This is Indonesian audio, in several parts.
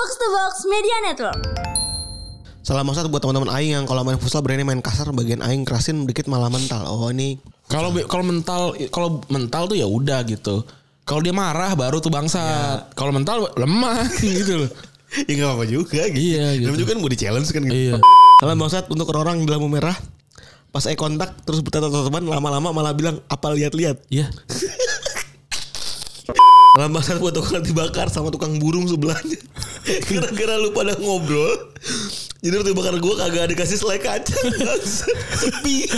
Box to Box Media Network. Salah maksud buat teman-teman aing yang kalau main futsal berani main kasar bagian aing kerasin dikit malah mental. Oh ini Kalau kalau mental kalau mental tuh ya udah gitu. Kalau dia marah baru tuh bangsat. Kalau mental lemah gitu loh. ya gak apa-apa juga gitu. Iya, gitu. Namanya juga kan gue di challenge kan gitu. Iya. Salah maksud untuk orang-orang yang di lampu merah pas eye kontak terus bertatap-tatapan lama-lama malah bilang apa lihat-lihat. Iya. Salah maksud buat tukang dibakar sama tukang burung sebelahnya. Gara-gara lu pada ngobrol. Jadi waktu bakar gue kagak ada kasih selai kaca. Sepi.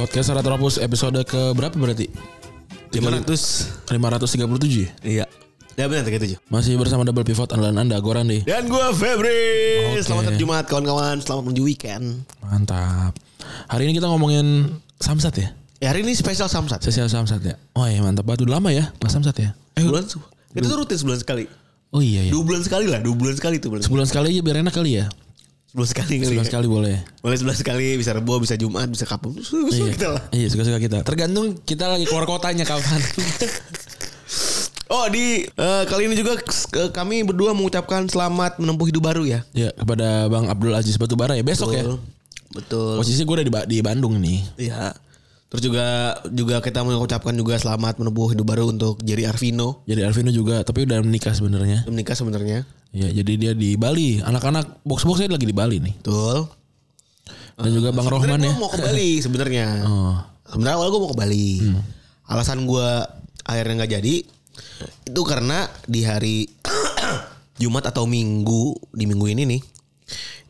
Podcast Retropus episode ke berapa berarti? 500. 537 ya? Iya. Ya benar gitu. Masih bersama double pivot andalan Anda, gue Randy. Dan gue Febri. Oke. Selamat hari Jumat kawan-kawan. Selamat menuju weekend. Mantap. Hari ini kita ngomongin Samsat ya? Ya hari ini spesial Samsat. Spesial Samsat ya? Oh iya mantap banget. Udah lama ya nggak Samsat ya? Eh, Bulan itu tuh rutin sebulan sekali. oh iya ya. Dua bulan sekali lah. Dua bulan sekali tuh. Bulan. Sebulan sekali aja biar enak kali ya? Sebulan sekali kali. Sebulan sekali boleh. Boleh sebulan sekali. Bisa Rebo, bisa Jumat, bisa kapan. Suka Iya, kita lah. iya suka-suka kita. Tergantung kita lagi keluar kotanya kapan. Oh di eh, kali ini juga eh, kami berdua mengucapkan selamat menempuh hidup baru ya. ya kepada Bang Abdul Aziz Batubara ya besok ya. Betul. Posisi gue udah di, di Bandung nih. Iya. Terus juga juga kita mengucapkan juga selamat menempuh hidup baru untuk Jerry Arvino. Jadi Alvino juga tapi udah menikah sebenarnya. Menikah sebenarnya. Ya jadi dia di Bali. Anak-anak box-boxnya lagi di Bali nih. Betul. Dan juga Bang Rohman ya. gua mau ke Bali sebenarnya. Oh. Sebenarnya awal gue mau ke Bali. Alasan gue akhirnya nggak jadi itu karena di hari Jumat atau Minggu di minggu ini nih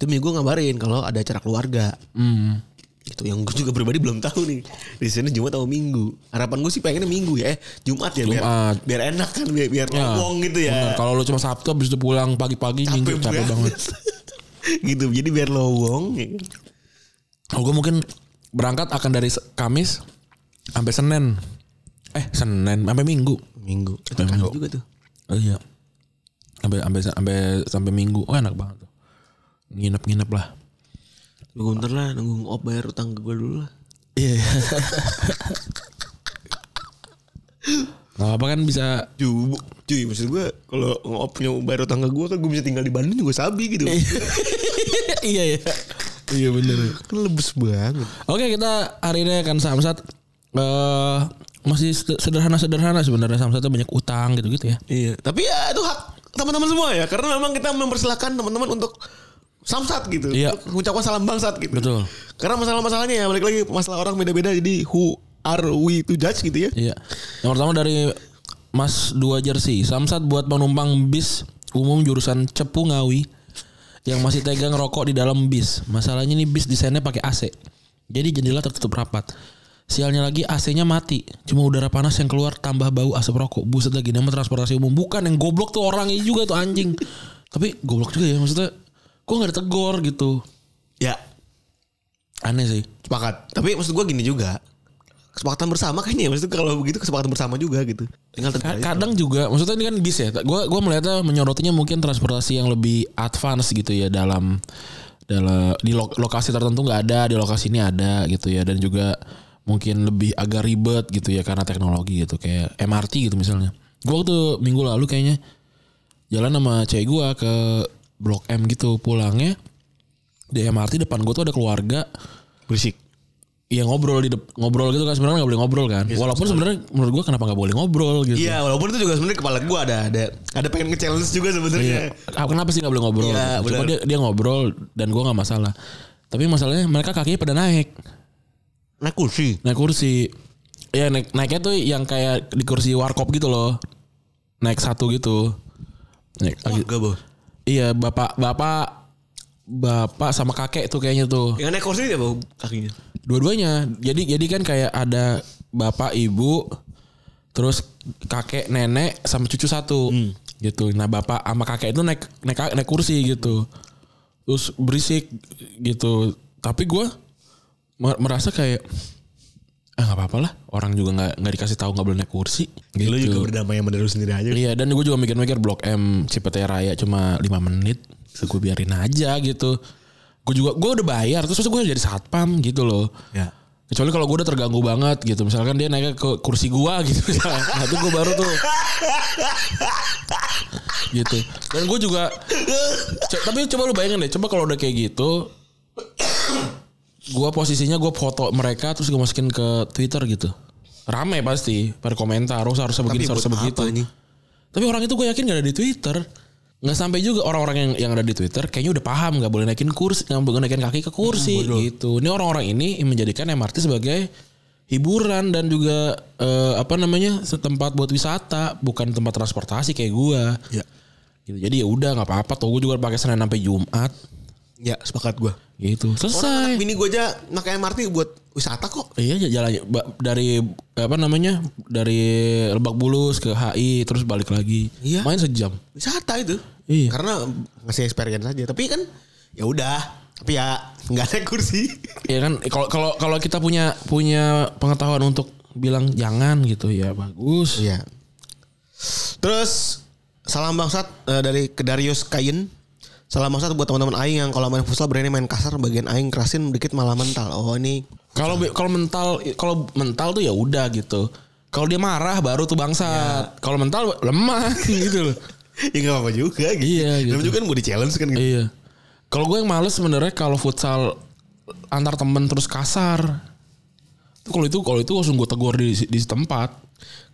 itu minggu ngabarin kalau ada acara keluarga. Hmm. Itu yang gue juga pribadi belum tahu nih di sini Jumat atau Minggu. Harapan gue sih pengennya Minggu ya, eh Jumat ya biar Jumat. biar enak kan biar, biar Ya, lowong gitu ya. Kalau lu cuma Sabtu habis itu pulang pagi-pagi minggu capek banget. gitu jadi biar lowong. ya. Oh, gue mungkin berangkat akan dari Kamis sampai Senin. Eh, Senin sampai Minggu. Minggu. Itu Sampai Minggu. juga tuh. Oh iya. Sampai sampai sampai sampai Minggu. Oh, enak banget tuh. Nginep-nginep lah. Tunggu bentar lah nunggu op bayar utang ke gue dulu lah. Iya. Gak apa kan bisa Cuy, cuy maksud gue kalau ngop punya bayar utang ke gue kan gue bisa tinggal di Bandung juga sabi gitu. Iya ya. Iya bener. kan lebes banget. Oke kita hari ini akan samsat eh masih sed- sederhana-sederhana sebenarnya samsatnya banyak utang gitu-gitu ya. Iya, tapi ya itu hak teman-teman semua ya karena memang kita mempersilahkan teman-teman untuk samsat gitu. Iya. Mengucapkan salam bangsat gitu. Betul. Karena masalah-masalahnya ya balik lagi masalah orang beda-beda jadi who are we to judge gitu ya. Iya. Yang pertama dari Mas dua jersey. Samsat buat penumpang bis umum jurusan Cepu Ngawi yang masih tega ngerokok di dalam bis. Masalahnya nih bis desainnya pakai AC. Jadi jendela tertutup rapat. Sialnya lagi AC-nya mati. Cuma udara panas yang keluar tambah bau asap rokok. Buset lagi nama transportasi umum. Bukan yang goblok tuh orangnya juga tuh anjing. Tapi goblok juga ya maksudnya. Kok nggak ditegor gitu. Ya, Aneh sih. sepakat. Tapi maksud gue gini juga. Kesepakatan bersama kayaknya ya. Maksudnya kalau begitu kesepakatan bersama juga gitu. Tinggal Ka- kadang juga maksudnya ini kan bis ya gue gua melihatnya menyorotinya mungkin transportasi yang lebih advance gitu ya dalam dalam di lo- lokasi tertentu nggak ada di lokasi ini ada gitu ya dan juga mungkin lebih agak ribet gitu ya karena teknologi gitu kayak MRT gitu misalnya gue waktu minggu lalu kayaknya jalan sama cewek gue ke blok M gitu pulangnya di MRT depan gue tuh ada keluarga berisik. yang ngobrol di dep- ngobrol gitu kan sebenarnya nggak boleh ngobrol kan walaupun sebenarnya menurut gue kenapa nggak boleh ngobrol gitu Iya, walaupun itu juga sebenarnya kepala gue ada ada ada pengen nge-challenge juga sebenarnya. Ah, Kenapa sih nggak boleh ngobrol? Iya, gitu. Cuma dia dia ngobrol dan gua nggak masalah. Tapi masalahnya mereka kakinya pada naik, Naik kursi. naik kursi. Ya naik naiknya tuh yang kayak di kursi warkop gitu loh. Naik satu gitu. Naik. Enggak, Bos. Iya bapak bapak bapak sama kakek tuh kayaknya tuh. Yang naik kursi ya, Bau, kakinya. Dua-duanya. Jadi jadi kan kayak ada bapak ibu terus kakek nenek sama cucu satu gitu. Nah bapak sama kakek itu naik naik naik kursi gitu. Terus berisik gitu. Tapi gue merasa kayak ah nggak apa-apa lah orang juga nggak nggak dikasih tahu nggak boleh naik kursi gitu. Lu juga berdamai sama diri sendiri aja. Iya dan gue juga mikir-mikir Blok M Cipete Raya cuma 5 menit. Gue biarin aja gitu. Gue juga gue udah bayar terus gue jadi satpam gitu loh Ya. kecuali kalau gue udah terganggu banget gitu misalkan dia naik ke kursi gue gitu nah itu gue baru tuh gitu dan gue juga tapi coba lu bayangin deh coba kalau udah kayak gitu gue posisinya gue foto mereka terus gue masukin ke twitter gitu rame pasti pada komentar harus harusnya begini buat begitu anjing? tapi orang itu gue yakin gak ada di Twitter. Nggak sampai juga orang-orang yang yang ada di Twitter kayaknya udah paham nggak boleh naikin kursi, nggak boleh naikin kaki ke kursi gitu. Ini orang-orang ini yang menjadikan MRT sebagai hiburan dan juga eh, apa namanya setempat buat wisata, bukan tempat transportasi kayak gua. Ya. Gitu. Jadi ya udah nggak apa-apa tuh gue juga pakai Senin sampai Jumat Ya, sepakat gue. gitu. Orang Selesai. anak bini gue aja pakai MRT buat wisata kok. Iya jalan dari apa namanya dari Lebak Bulus ke HI terus balik lagi. Iya. Main sejam. Wisata itu. Iya. Karena ngasih experience aja. Tapi kan ya udah. Tapi ya nggak ada kursi. Ya kan kalau kalau kalau kita punya punya pengetahuan untuk bilang jangan gitu ya bagus. Iya. Terus salam bangsat eh, dari ke Darius Kain. Salam bangsat buat teman-teman aing yang kalau main futsal berani main kasar, bagian aing kerasin dikit malah mental. Oh ini Kalau kalau mental kalau mental tuh ya udah gitu. Kalau dia marah baru tuh bangsat. Kalau mental lemah gitu loh. ya nggak apa-apa juga gitu. Iya, gitu. Namanya juga kan mau di challenge kan gitu. Iya. Kalau gue yang males sebenarnya kalau futsal antar temen terus kasar. Tuh Kalau itu kalau itu langsung gue tegur di di tempat.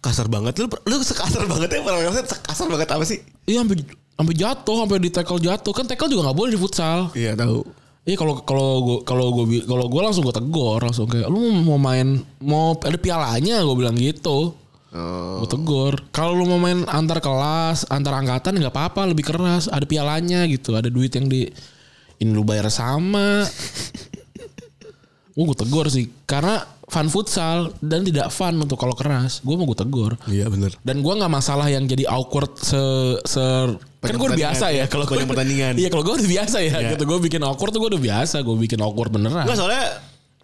Kasar banget lu lu sekasar banget ya orang kasar banget apa sih? Iya sampai sampai jatuh, sampai di tackle jatuh. Kan tackle juga nggak boleh di futsal. Iya tahu. Iya kalau kalau gue kalau gue kalau gue langsung gue tegur langsung kayak lu mau main mau ada pialanya gue bilang gitu. Oh. Gue tegur. Kalau lu mau main antar kelas, antar angkatan nggak apa-apa lebih keras. Ada pialanya gitu. Ada duit yang di ini lu bayar sama. gue tegur sih karena fun futsal dan tidak fun untuk kalau keras. Gue mau gue tegur. Iya benar. Dan gue nggak masalah yang jadi awkward se se kan gue udah pertandingan, biasa ya ya. kalau Banyak pertandingan. Iya kalau gue udah biasa ya Iya. gitu. Gue bikin awkward tuh gue udah biasa. Gue bikin awkward beneran. Enggak soalnya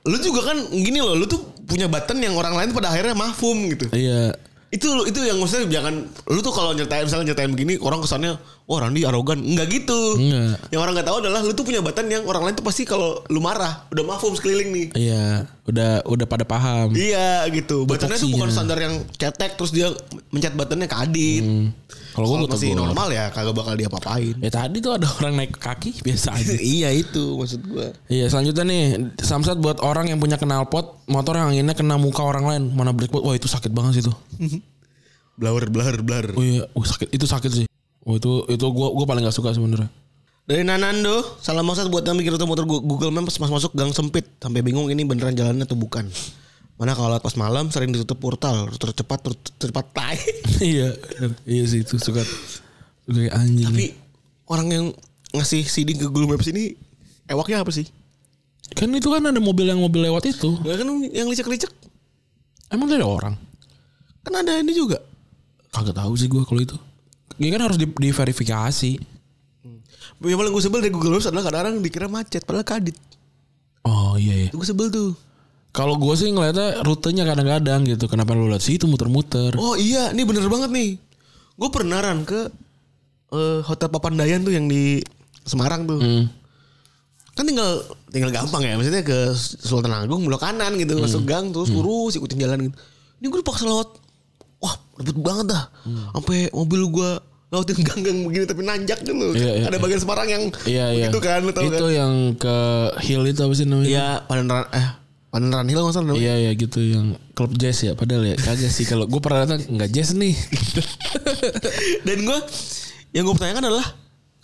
lu juga kan gini loh, lu tuh punya button yang orang lain pada akhirnya mafum gitu. Iya. Itu itu yang maksudnya jangan lu tuh kalau nyertain misalnya nyertain begini orang kesannya wah Randy arogan. Enggak gitu. Enggak. Yang orang nggak tahu adalah lu tuh punya button yang orang lain tuh pasti kalau lu marah udah mafum sekeliling nih. Iya. Udah udah pada paham. Iya gitu. Buttonnya tuh bukan standar yang cetek terus dia mencet buttonnya ke adit. Hmm. Kalau gue gue masih tegur. normal ya kagak bakal dia apa-apain. Ya tadi tuh ada orang naik kaki biasa aja. iya itu maksud gua. Iya selanjutnya nih Samsat buat orang yang punya knalpot Motor yang anginnya kena muka orang lain Mana blackboard Wah itu sakit banget sih itu Blur blur blur. Oh iya Wah, sakit Itu sakit sih Oh itu itu gue gue paling gak suka sebenarnya Dari Nanando, salam maksud buat yang bikin rute motor Google Maps pas masuk gang sempit sampai bingung ini beneran jalannya atau bukan. Mana kalau pas malam sering ditutup portal, rute cepat rute cepat tai. Iya Iya sih itu suka Suka kayak anjing Tapi orang yang ngasih CD ke Google Maps ini ewaknya apa sih? Kan itu kan ada mobil yang mobil lewat itu Gak kan yang licek-licek Emang ada orang kan ada ini juga. Kagak tahu sih gue kalau itu Ini kan harus di, diverifikasi Yang paling gue sebel dari Google Maps adalah kadang-kadang dikira macet padahal kadit. Oh iya iya Itu gue sebel tuh. Kalau gue sih ngeliatnya rutenya kadang-kadang gitu Kenapa lu lihat situ muter-muter Oh iya, ini bener banget nih. Gue pernah ran ke eh, Hotel Papandayan tuh yang di Semarang tuh. Hmm. kan tinggal tinggal gampang ya maksudnya ke Sultan Agung belok kanan gitu Hmm. masuk gang terus lurus ikutin jalan gitu ini gue paksa lewat wah ribet banget dah sampai mobil gue lewatin gang-gang begini tapi nanjak Hmm. Iya, iya, ada iya. bagian Semarang yang Iya iya. begitu kan lu tau itu kan yang ke hill itu apa sih namanya? iya Panderan eh Panderan Hill nggak salah Iya iya gitu yang klub jazz ya. Padahal ya kagak sih kalau gue pernah datang nggak jazz nih. dan gue yang gue pertanyakan adalah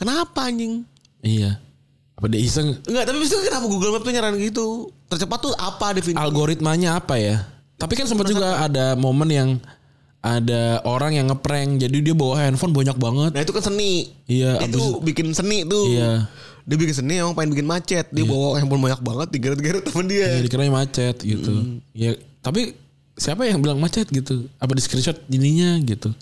kenapa anjing iya. Apa dia iseng? Enggak, tapi itu kenapa Google Maps tuh nyaran gitu? Tercepat tuh apa definisi? Algoritmanya apa ya? Tapi kan sempat juga ada momen yang ada orang yang ngeprank jadi dia bawa handphone banyak banget. Nah itu kan seni. Iya, Itu bikin seni tuh. Iya. Dia bikin seni emang pengen bikin macet. Dia bawa handphone banyak banget digeret-geret temen dia. Ya, dikiranya macet gitu. Ya tapi siapa yang bilang macet gitu? Apa di screenshot ininya gitu?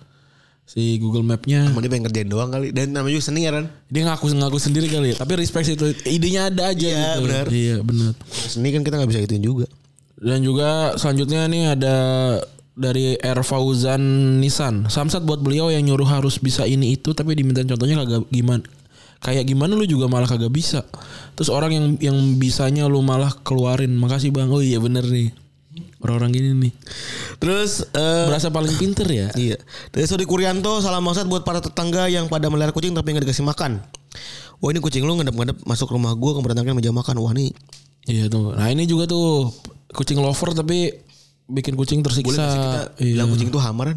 Si Google Map-nya. Emang dia pengen ngerjain doang kali. Dan namanya juga seni ya kan. Dia ngaku ngaku sendiri kali ya. Tapi respect itu idenya ada aja Iya, gitu. benar. Iya benar. Seni kan kita gak bisa gituin juga. Dan juga selanjutnya nih ada dari Air Fauzan Nissan. Samsat buat beliau yang nyuruh harus bisa ini itu tapi diminta contohnya kagak gimana kayak gimana lu juga malah kagak bisa. Terus orang yang yang bisanya lu malah keluarin. Makasih Bang. Oh iya bener nih. Orang-orang gini nih. Terus eh, Berasa paling pinter ya. Iya. Dari Sodi Kuryanto salam maksud buat para tetangga yang pada melihara kucing tapi nggak dikasih makan. Wah ini kucing lu ngendap-ngendap masuk rumah gua keberantakan meja makan. Wah ini Iya tuh. Nah ini juga tuh kucing lover tapi bikin kucing boleh tersiksa. sih kita Iya. bilang kucing itu hamaran?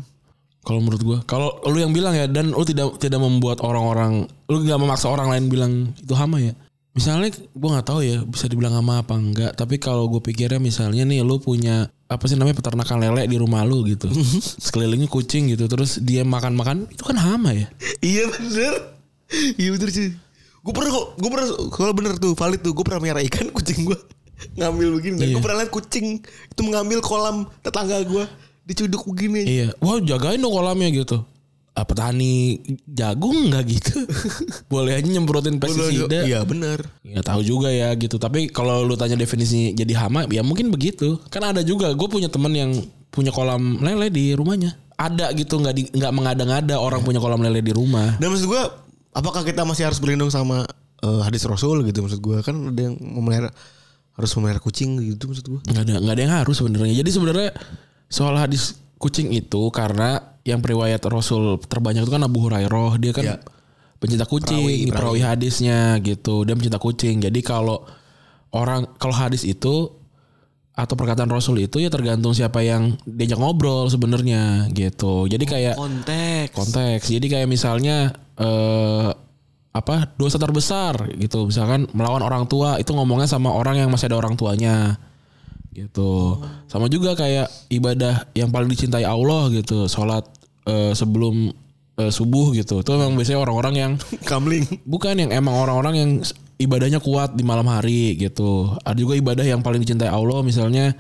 Kalau menurut gua, kalau lu yang bilang ya dan lu tidak tidak membuat orang-orang lu nggak memaksa orang lain bilang itu hama ya. Misalnya gua nggak tahu ya bisa dibilang hama apa enggak, tapi kalau gue pikirnya misalnya nih lu punya apa sih namanya peternakan lele di rumah lu gitu. Sekelilingnya kucing gitu, terus dia makan-makan itu kan hama ya. iya bener. Iya bener sih. Gue pernah kok, gue pernah kalau bener tuh valid tuh, gue pernah merah ikan kucing gue ngambil begini. Dan Iya. gue pernah liat kucing itu mengambil kolam tetangga gue dicuduk begini. Iya, wah jagain dong kolamnya gitu. Ah, petani jagung nggak gitu? Boleh aja nyemprotin pestisida. Iya bener. Nggak tahu juga ya gitu. Tapi kalau lu tanya definisi jadi hama, ya mungkin begitu. Kan ada juga. Gue punya temen yang punya kolam lele di rumahnya. Ada gitu, nggak di, nggak mengada-ngada orang punya kolam lele di rumah. Dan maksud gue, apakah kita masih harus berlindung sama eh, hadis Rasul gitu maksud gue kan ada yang memelihara harus memelihara kucing gitu maksud gue. Nggak ada, nggak ada yang harus sebenarnya. Jadi sebenarnya soal hadis kucing itu karena yang periwayat Rasul terbanyak itu kan Abu Hurairah. Dia kan Iya. pencinta kucing, Perawi, perawi, hadisnya gitu. Dia pencinta kucing. Jadi kalau orang kalau hadis itu atau perkataan Rasul itu ya tergantung siapa yang diajak ngobrol sebenarnya gitu. Jadi kayak Konteks. konteks. Jadi kayak misalnya eh apa dosa terbesar gitu. Misalkan melawan orang tua itu ngomongnya sama orang yang masih ada orang tuanya gitu. Sama juga kayak ibadah yang paling dicintai Allah gitu. Sholat eh, sebelum eh, subuh gitu. Itu memang biasanya orang-orang yang Kamling. bukan yang emang orang-orang yang ibadahnya kuat di malam hari gitu. Ada juga ibadah yang paling dicintai Allah misalnya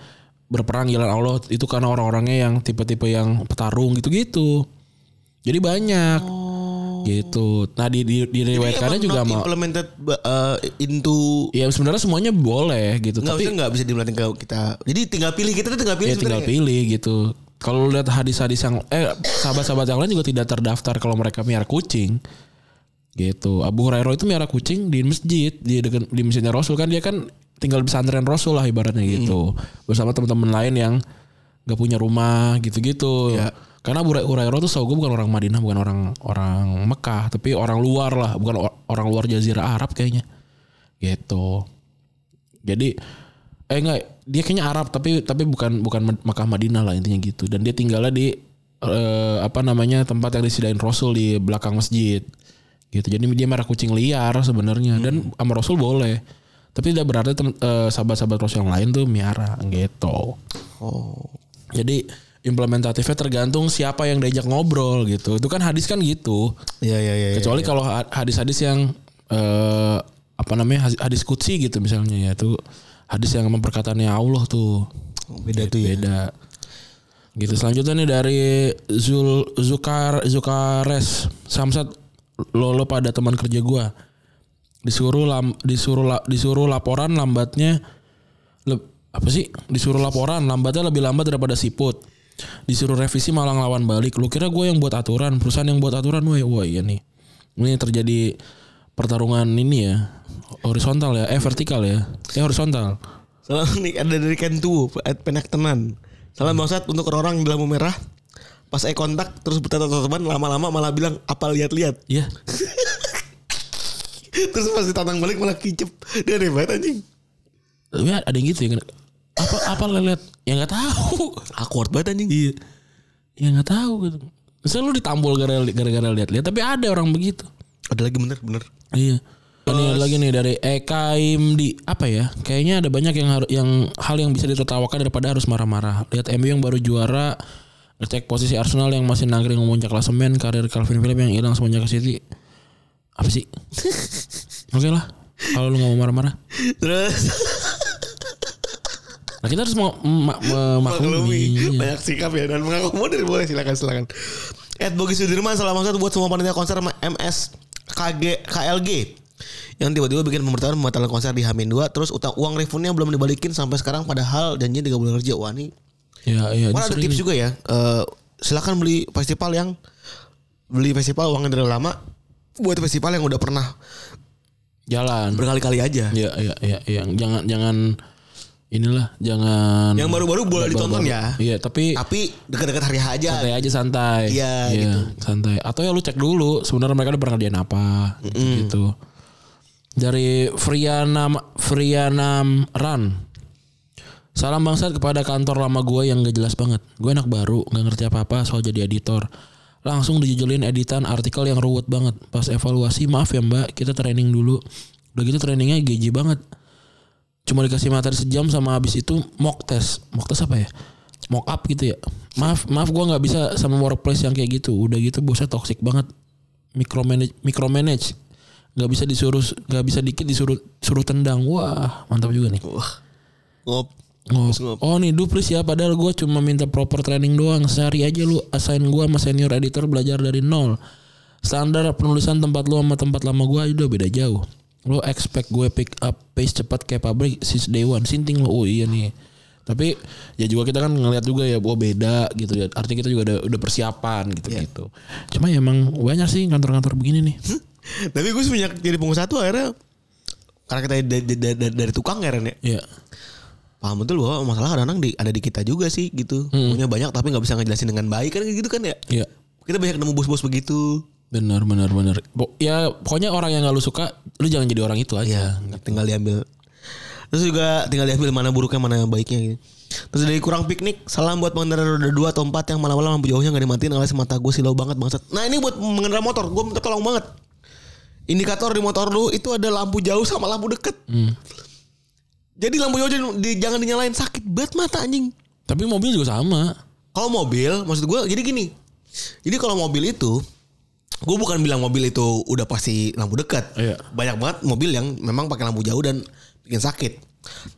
berperang jalan Allah itu karena orang-orangnya yang tipe-tipe yang petarung gitu-gitu. Jadi banyak gitu. Nah di di, diriwayatkannya Emang juga mau implemented uh, into ya sebenarnya semuanya boleh gitu. nggak Tapi nggak bisa dibilang ke kita. Jadi tinggal pilih kita tuh tinggal pilih ya tinggal sebenarnya. pilih gitu. Kalau lihat hadis-hadis yang eh sahabat-sahabat yang lain juga tidak terdaftar kalau mereka miara kucing. Gitu. Abu Hurairah itu miara kucing di masjid, di dekat di masjidnya Rasul kan dia kan tinggal di pesantren Rasul lah ibaratnya gitu. Bersama teman-teman lain yang nggak punya rumah gitu-gitu. Ya. Karena Abu Hurairah tuh setahu gue bukan orang Madinah, bukan orang orang Mekah, tapi orang luar lah, bukan orang luar Jazirah Arab kayaknya. Gitu. Jadi eh enggak, dia kayaknya Arab tapi tapi bukan bukan Mekah Madinah lah intinya gitu. Dan dia tinggalnya di eh, apa namanya tempat yang disediain Rasul di belakang masjid. Gitu. Jadi dia merah kucing liar sebenarnya dan sama Rasul boleh. Tapi tidak berarti eh, sahabat-sahabat Rasul yang lain tuh miara gitu. Oh. Jadi implementatifnya tergantung siapa yang diajak ngobrol gitu. Itu kan hadis kan gitu. Iya iya iya. Kecuali kalau ha- hadis-hadis yang eh, apa namanya hadis- kutsi gitu misalnya ya itu hadis yang memang perkataannya Allah tuh Beda tuh ya. beda. Gitu selanjutnya nih dari Zul Zukar Zukares Samsat lo lo pada teman kerja gua disuruh lam, disuruh la- disuruh laporan lambatnya le- apa sih disuruh laporan lambatnya lebih lambat daripada siput disuruh revisi malah ngelawan balik lu kira gue yang buat aturan perusahaan yang buat aturan wah wah iya nih ini terjadi pertarungan ini ya horizontal ya eh vertikal ya eh horizontal Salam nih ada dari Kentu at Penak Tenan. Salam bangsat untuk orang-orang yang di lampu merah. Pas eye kontak terus bertatap-tatapan lama-lama malah bilang apa lihat-lihat. ya Terus pas ditantang balik malah kicep. Dia aneh banget anjing. tapi ada yang gitu ya apa apa lelet ya nggak tahu Awkward banget anjing. iya ya nggak tahu gitu Misalnya lu ditambol gara- gara-gara lihat-lihat tapi ada orang begitu Ada lagi bener bener. Iya. Ini lagi nih dari Ekaim di apa ya? Kayaknya ada banyak yang harus yang hal yang bisa ditertawakan daripada harus marah-marah. Lihat MU yang baru juara, ngecek posisi Arsenal yang masih nangkring memuncak klasemen, karir Calvin Phillips yang hilang semenjak ke City. Apa sih? Oke lah. Kalau lu nggak mau marah-marah. Terus Nah kita harus mau ma- memaklumi. maklumi Iya. banyak sikap ya dan mengakomodir boleh silakan silakan. Ed Bogi Sudirman salam satu buat semua panitia konser MS KG KLG yang tiba-tiba bikin pemberitahuan pembatalan konser di Hamin 2 terus utang uang refundnya belum dibalikin sampai sekarang padahal janjinya 3 bulan kerja wah ini Ya, iya. Wah, ada tips juga ya Eh, silakan beli festival yang beli festival uangnya dari lama buat festival yang udah pernah Jalan. berkali-kali aja. Iya iya iya iya. Jangan jangan inilah jangan Yang baru-baru boleh ditonton ya. Iya, tapi Tapi dekat-dekat hari aja. santai aja santai. Iya, gitu. santai. Atau ya lu cek dulu sebenarnya mereka udah pernah ngadain apa gitu. Dari Frianam Frianam Ran. Salam bangsat kepada kantor lama gue yang gak jelas banget. Gue anak baru, gak ngerti apa-apa soal jadi editor. Langsung dijujulin editan artikel yang ruwet banget. Pas evaluasi, maaf ya mbak, kita training dulu. Udah gitu trainingnya geji banget. Cuma dikasih materi sejam sama habis itu mock test. Mock test apa ya? Mock up gitu ya. Maaf, maaf gue nggak bisa sama workplace yang kayak gitu. Udah gitu bosnya toxic banget. Micromanage, micromanage. Gak bisa disuruh, gak bisa dikit disuruh suruh tendang. Wah, mantap juga nih. Wah. Ngop. Oh, ngop. oh nih duplis ya padahal gue cuma minta proper training doang sehari aja lu assign gue sama senior editor belajar dari nol standar penulisan tempat lu sama tempat lama gue udah beda jauh lu expect gue pick up pace cepat kayak pabrik since day one. Sinting lu oh iya nih. Tapi ya juga kita kan ngeliat juga ya oh beda gitu ya. Artinya kita juga udah, udah persiapan gitu gitu. Cuma ya emang banyak sih kantor-kantor begini nih. Tapi gue semenjak jadi pengusaha tuh akhirnya karena kita dari, dari, dari, dari tukang ya Ren ya. ya Paham betul bahwa masalah kadang-kadang di, ada di kita juga sih gitu. Punya banyak tapi nggak bisa ngejelasin dengan baik kan gitu kan ya. ya Kita banyak nemu bos-bos begitu. Benar benar benar ya pokoknya orang yang gak lu suka lu jangan jadi orang itu aja Ya, tinggal diambil. Terus juga tinggal diambil mana buruknya mana baiknya gitu. Terus dari kurang piknik, salam buat pengendara roda 2 atau 4 yang malam-malam lampu jauhnya gak dimatiin alias mata gue silau banget bangsat. Nah ini buat mengendara motor, gue minta tolong banget. Indikator di motor lu itu ada lampu jauh sama lampu deket. Jadi lampu jauh di- jangan dinyalain sakit banget mata anjing. Tapi mobil juga sama. Kalau mobil, maksud gue jadi gini. Jadi kalau mobil itu, gue bukan bilang mobil itu udah pasti lampu dekat. Iya. Banyak banget mobil yang memang pakai lampu jauh dan bikin sakit.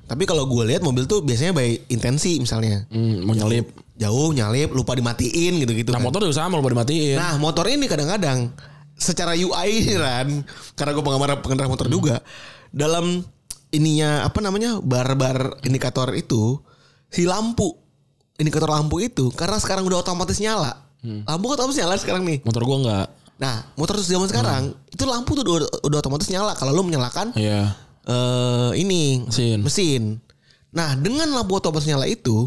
Tapi kalau gue lihat mobil tuh biasanya by intensi misalnya. Hmm, mau nyelip. Jauh nyalip, lupa dimatiin gitu-gitu. Nah kan. motor juga sama lupa dimatiin. Nah motor ini kadang-kadang secara UI ini kan, karena gue pengendara pengendara motor juga, dalam ininya apa namanya bar-bar indikator itu si lampu indikator lampu itu karena sekarang udah otomatis nyala, lampu kan otomatis nyala sekarang nih. Motor gua enggak. Nah motor zaman sekarang itu lampu tuh udah, udah otomatis nyala kalau lu menyalakan Iya. eh ini Mesin. mesin. Nah dengan lampu otomatis nyala itu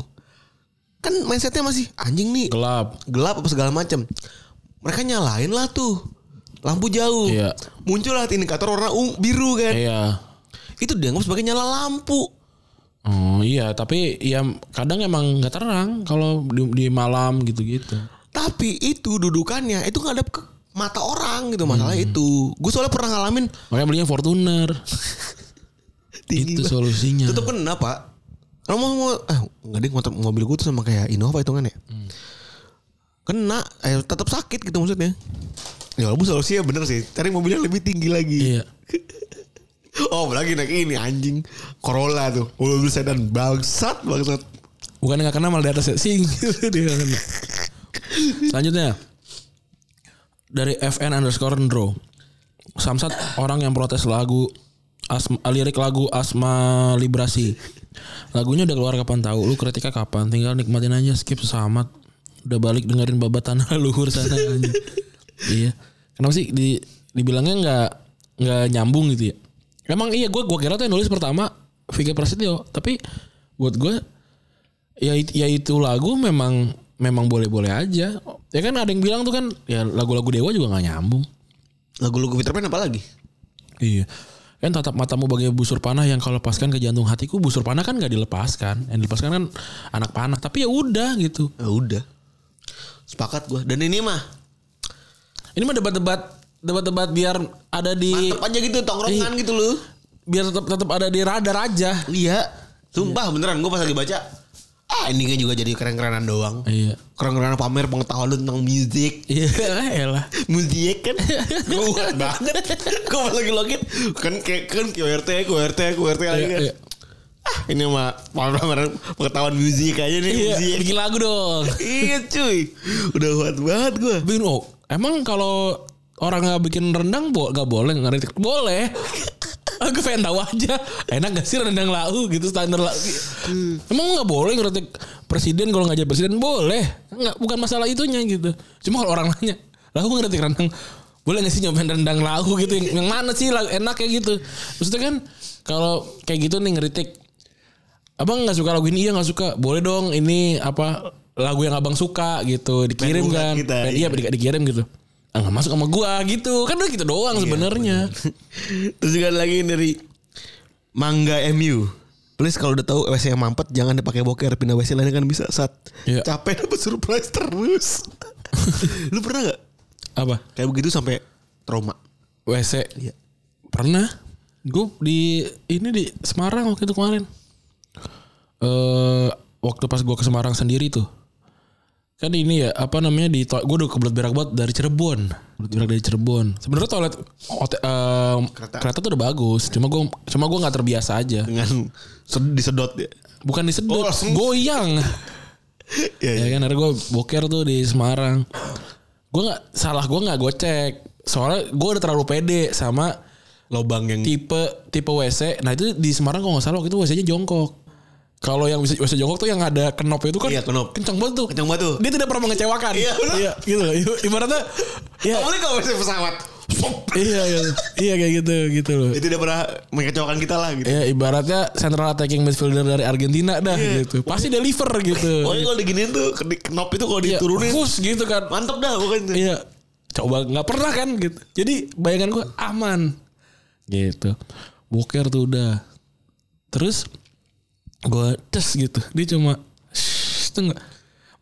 kan mindsetnya masih anjing nih Gelap. gelap apa segala macam. Mereka nyalain lah tuh lampu jauh. Iya. Muncul lah indikator warna ungu, biru kan. Iya. Itu dianggap sebagai nyala lampu. Oh iya, tapi ya kadang emang nggak terang kalau di, di malam gitu-gitu. Tapi itu dudukannya itu ngadep ke mata orang gitu masalah Hmm. itu. Gue soalnya pernah ngalamin Makanya belinya Fortuner. Itu banget. solusinya. Tetep kena pak. Kalau mau, mau eh nggak deh motor mobil gue tuh sama kayak Innova itu kan ya. Hmm. Kena, eh tetap sakit gitu maksudnya. Ya walaupun solusinya bener sih. Cari mobil yang lebih tinggi lagi. Iya. Oh lagi naik ini anjing Corolla tuh Mobil sedan Bangsat bangsat Bukan nggak kena malah di atas ya. Sing. Dia nggak kena. Selanjutnya. Dari FN underscore Ndro. Samsat orang yang protes lagu asma, lirik lagu Asma Librasi. Lagunya udah keluar kapan tahu? Lu kritiknya kapan? Tinggal nikmatin aja skip sesamat. Udah balik dengerin babat tanah luhur sana aja. iya. Kenapa sih di dibilangnya nggak nggak nyambung gitu ya? Emang iya gue gua kira tuh yang nulis pertama Vicky Prasetyo, tapi buat gue ya ya itu lagu memang memang boleh-boleh aja. Ya kan ada yang bilang tuh kan ya lagu-lagu Dewa juga nggak nyambung. Lagu-lagu Peter Pan apa lagi? Iya. Kan tatap matamu bagai busur panah yang kalau lepaskan ke jantung hatiku busur panah kan gak dilepaskan. Yang dilepaskan kan anak panah. Tapi ya udah gitu. Ya udah Sepakat gue Dan ini mah Ini mah debat-debat debat-debat biar ada di Mantep aja gitu Tongkrongan Iya. gitu loh biar tetap tetap ada di radar aja. Iya Sumpah beneran Gue pas lagi baca Ah ini kan juga jadi keren-kerenan doang. Iya. Keren-kerenan pamer pengetahuan tentang musik Iya, elah. Musik kan? Gue banget. Gue lagi login Kan kayak kan QRT QRT QRT lagi Iya, kan iya. Ah ini mah pamer pengetahuan musik aja nih Iya, musik bikin lagu dong. Iya cuy. Udah kuat banget gue oh, emang kalau orang nggak bikin rendang bo nggak boleh ngeritik boleh aku pengen tahu aja. Enak gak sih rendang lau gitu standar lau? Emang nggak boleh ngeritik presiden kalau nggak jadi presiden? Boleh. Nggak bukan masalah itunya gitu. Cuma kalau orang nanya lau ngeritik rendang boleh gak sih nyobain rendang lagu gitu. Yang, yang mana sih lagu enak kayak gitu. Maksudnya kan kalau kayak gitu nih ngeritik abang nggak suka lagu ini? Iya nggak suka. Boleh dong ini apa lagu yang abang suka gitu. Dikirim kan. kita, iya. di- dikirim gitu nggak masuk sama gua gitu. Kan udah gitu doang sebenarnya. Terus juga lagi dari Mangga MU. Please kalau udah tahu WC yang mampet jangan dipakai boker pindah WC lain kan bisa. Saat Iya. capek dapat surprise terus. Lu pernah gak apa? Kayak begitu sampai trauma? WC Iya. pernah. Gue di ini di Semarang waktu itu kemarin. Eh waktu pas gue ke Semarang sendiri tuh kan ini ya apa namanya di gue udah kebelet berak banget dari Cirebon kebelet berak dari Cirebon sebenarnya toilet hotel, eh, Kereta. kereta. tuh udah bagus cuma gue cuma gue nggak terbiasa aja Dengan sed- disedot ya. bukan disedot Oh, goyang Iya, iya. ya kan akhirnya gue boker tuh di Semarang gue nggak salah gue nggak gocek soalnya gue udah terlalu pede sama Lobang yang tipe tipe WC. Nah itu di Semarang kalau nggak salah waktu itu WC-nya jongkok. Kalau yang bisa WC jongkok tuh yang ada kenop itu kan Iya, kenop. kencang banget tuh. kencang banget tuh. Dia tidak pernah mengecewakan. Iya. Iya, gitu loh. Ibaratnya iya, Kamu nih kalau WC pesawat. Iya, iya, iya kayak gitu, gitu loh. Itu tidak pernah mengecewakan kita lah gitu. Ya ibaratnya central attacking midfielder dari Argentina dah Iya. gitu. Pasti deliver gitu. Pokoknya kalau diginiin tuh ke- di- knop itu kalau Iya, diturunin push gitu kan. mantep dah pokoknya. Iya. Coba nggak pernah kan gitu. Jadi bayangan gue aman. Gitu. Boker tuh udah. Terus gue tes gitu. Dia cuma nggak.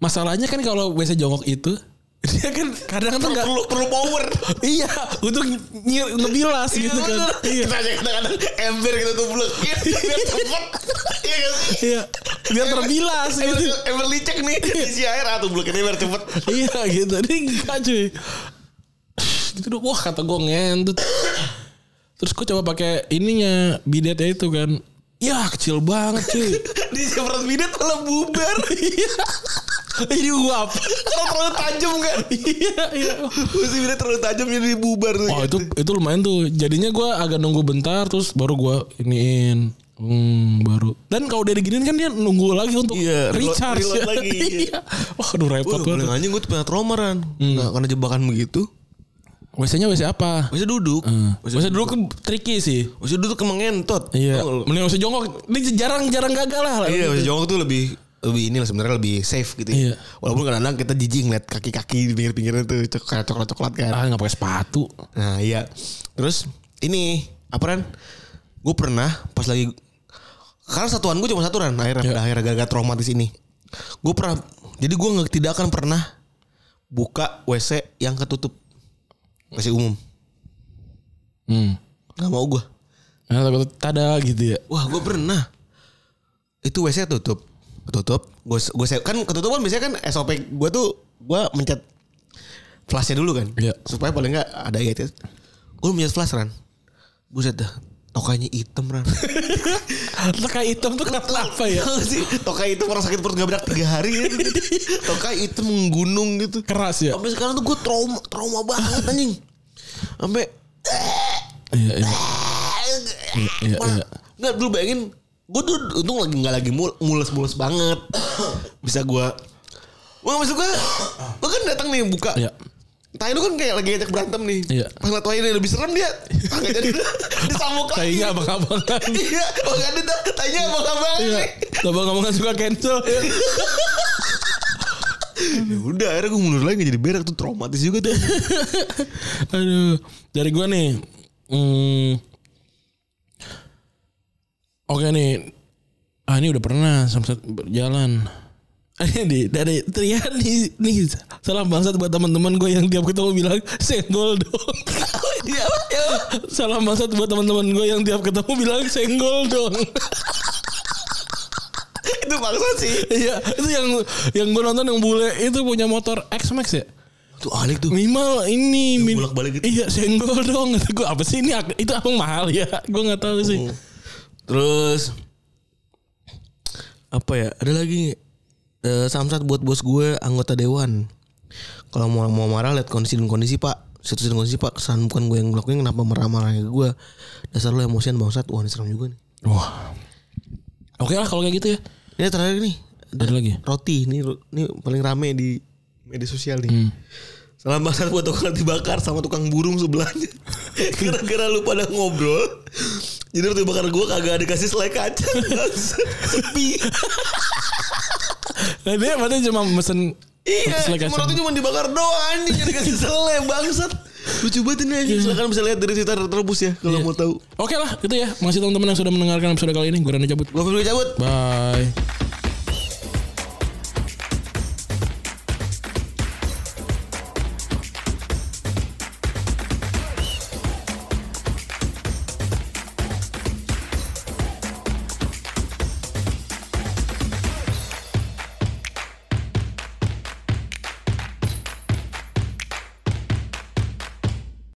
Masalahnya kan kalau WC jongkok itu dia kan kadang tuh nggak perlu perlu power. iya untuk nyir, ngebilas gitu kan. Iya. Kita aja kadang-kadang ember gitu tuh belum. Biar cepet. Iya? Iya. Biar terbilas Ember, gitu. ember licek nih isi air atau bloknya biar cepet. iya gitu. Dia enggak cuy. Gitu. Wah kata gue ngentut. Terus gue coba pakai ininya bidetnya itu kan. Ya kecil banget cuy. Di semprot bidet malah bubar. Iya. Ini uap. Kalau terlalu tajam kan. Iya iya. Mesti bidet terlalu tajam jadi bubar tuh. Oh itu itu lumayan tuh. Jadinya gue agak nunggu bentar terus baru gue iniin. Hmm, baru. Dan kalau udah diginiin kan dia nunggu lagi untuk Iya, reload- recharge. reload lagi, iya. iya. Wah, aduh repot banget. anjing gue tuh pernah trauma Ran. Nggak, karena jebakan begitu. WC-nya WC apa? Masih duduk. WC dulu kan tricky sih. Masih duduk emang ngentot. Iya. Tau nggak lu? Mending WC jongkok. Ini jarang-jarang gagal lah. Iya, masih jongkok tuh lebih lebih ini lah sebenarnya lebih safe gitu Iya. ya. Walaupun kadang-kadang kita jijik ngeliat kaki-kaki di pinggir-pinggirnya tuh cok- kayak coklat-coklat kan. Ah nggak pakai sepatu. Nah iya. Terus ini apa Ran? Gue pernah pas lagi karena satuan gue cuma satu Ran akhirnya Iya. pada akhirnya gara-gara traumatis ini. Gue pernah jadi gue nggak tidak akan pernah buka WC yang ketutup WC umum. Hmm. Gak mau gue. Nah, takut tada gitu ya. Wah gue pernah. Itu WC tutup. Ketutup. Gue gue kan ketutup kan biasanya kan SOP gue tuh gue mencet flashnya dulu kan. Iya. Supaya paling nggak ada ya. Gue mencet flash Ran. Buset dah. Tokainya hitam Ran. Teka hitam tuh kenapa ya? Tahu sih tokai itu orang sakit perut gak berak tiga hari ya. tokai itu menggunung gitu. Keras ya. Sampai sekarang tuh gue trauma trauma banget anjing. Sampai Iya iya. iya, iya. Nggak dulu bayangin gue tuh untung lagi nggak lagi mul- mules-mules banget. Bisa gue Wah maksud gue Lu kan datang nih buka Iya. Tai lu kan kayak lagi ngajak berantem nih Iya. Pas ngeliat ini lebih serem dia Kagak jadi Disambuk lagi Kayaknya abang-abangan. Iya Oh gak ada Tanya abang-abang Iya. Abang-abangan suka cancel. Ya udah akhirnya gue mundur lagi gak jadi berak tuh traumatis juga tuh. Aduh. Dari gua nih. Hmm. Oke nih. Ah ini udah pernah sampai berjalan. Ini dari Trian nih, nih salam bangsat buat teman-teman gue yang tiap ketemu bilang senggol dong. Iya. salam bangsat buat teman-teman gue yang tiap ketemu bilang senggol dong. itu bangsa sih. Iya, itu yang yang gue nonton yang bule itu punya motor X Max ya. Tuh alik tuh. Minimal ini min- bolak-balik gitu. Iya senggol dong gue apa sih ini itu abang mahal ya Gue gak tahu sih Terus apa ya? Ada lagi eh, samsat buat bos gue anggota dewan. Kalau mau mau marah lihat kondisi dan kondisi pak. Situasi dan kondisi pak. Kesalahan bukan gue yang ngelakuin kenapa marah-marah ke gue. Dasar lo emosian bangsat. Wah ini serem juga nih. Wah Oke lah kalau kayak gitu ya Ini terakhir nih. Ada lagi Roti. Ini, ini paling rame di media sosial nih. Hmm. Salam bangsat buat tukang roti bakar sama tukang burung sebelahnya. Gara-gara lu pada ngobrol. Jadi roti bakar gue kagak ada kasih selai kacang. Sepi. Nah, dia berarti cuma mesen Iya, selai cuma kacang. roti cuma dibakar doang anjing Gak dikasih selai bangsat. Lucu banget ini anjing. Silakan bisa lihat dari Twitter Terobos ya kalau Iya. mau tahu. Oke lah, gitu ya. Makasih teman-teman yang sudah mendengarkan episode kali ini. Gue Rani cabut. Gue cabut. Bye.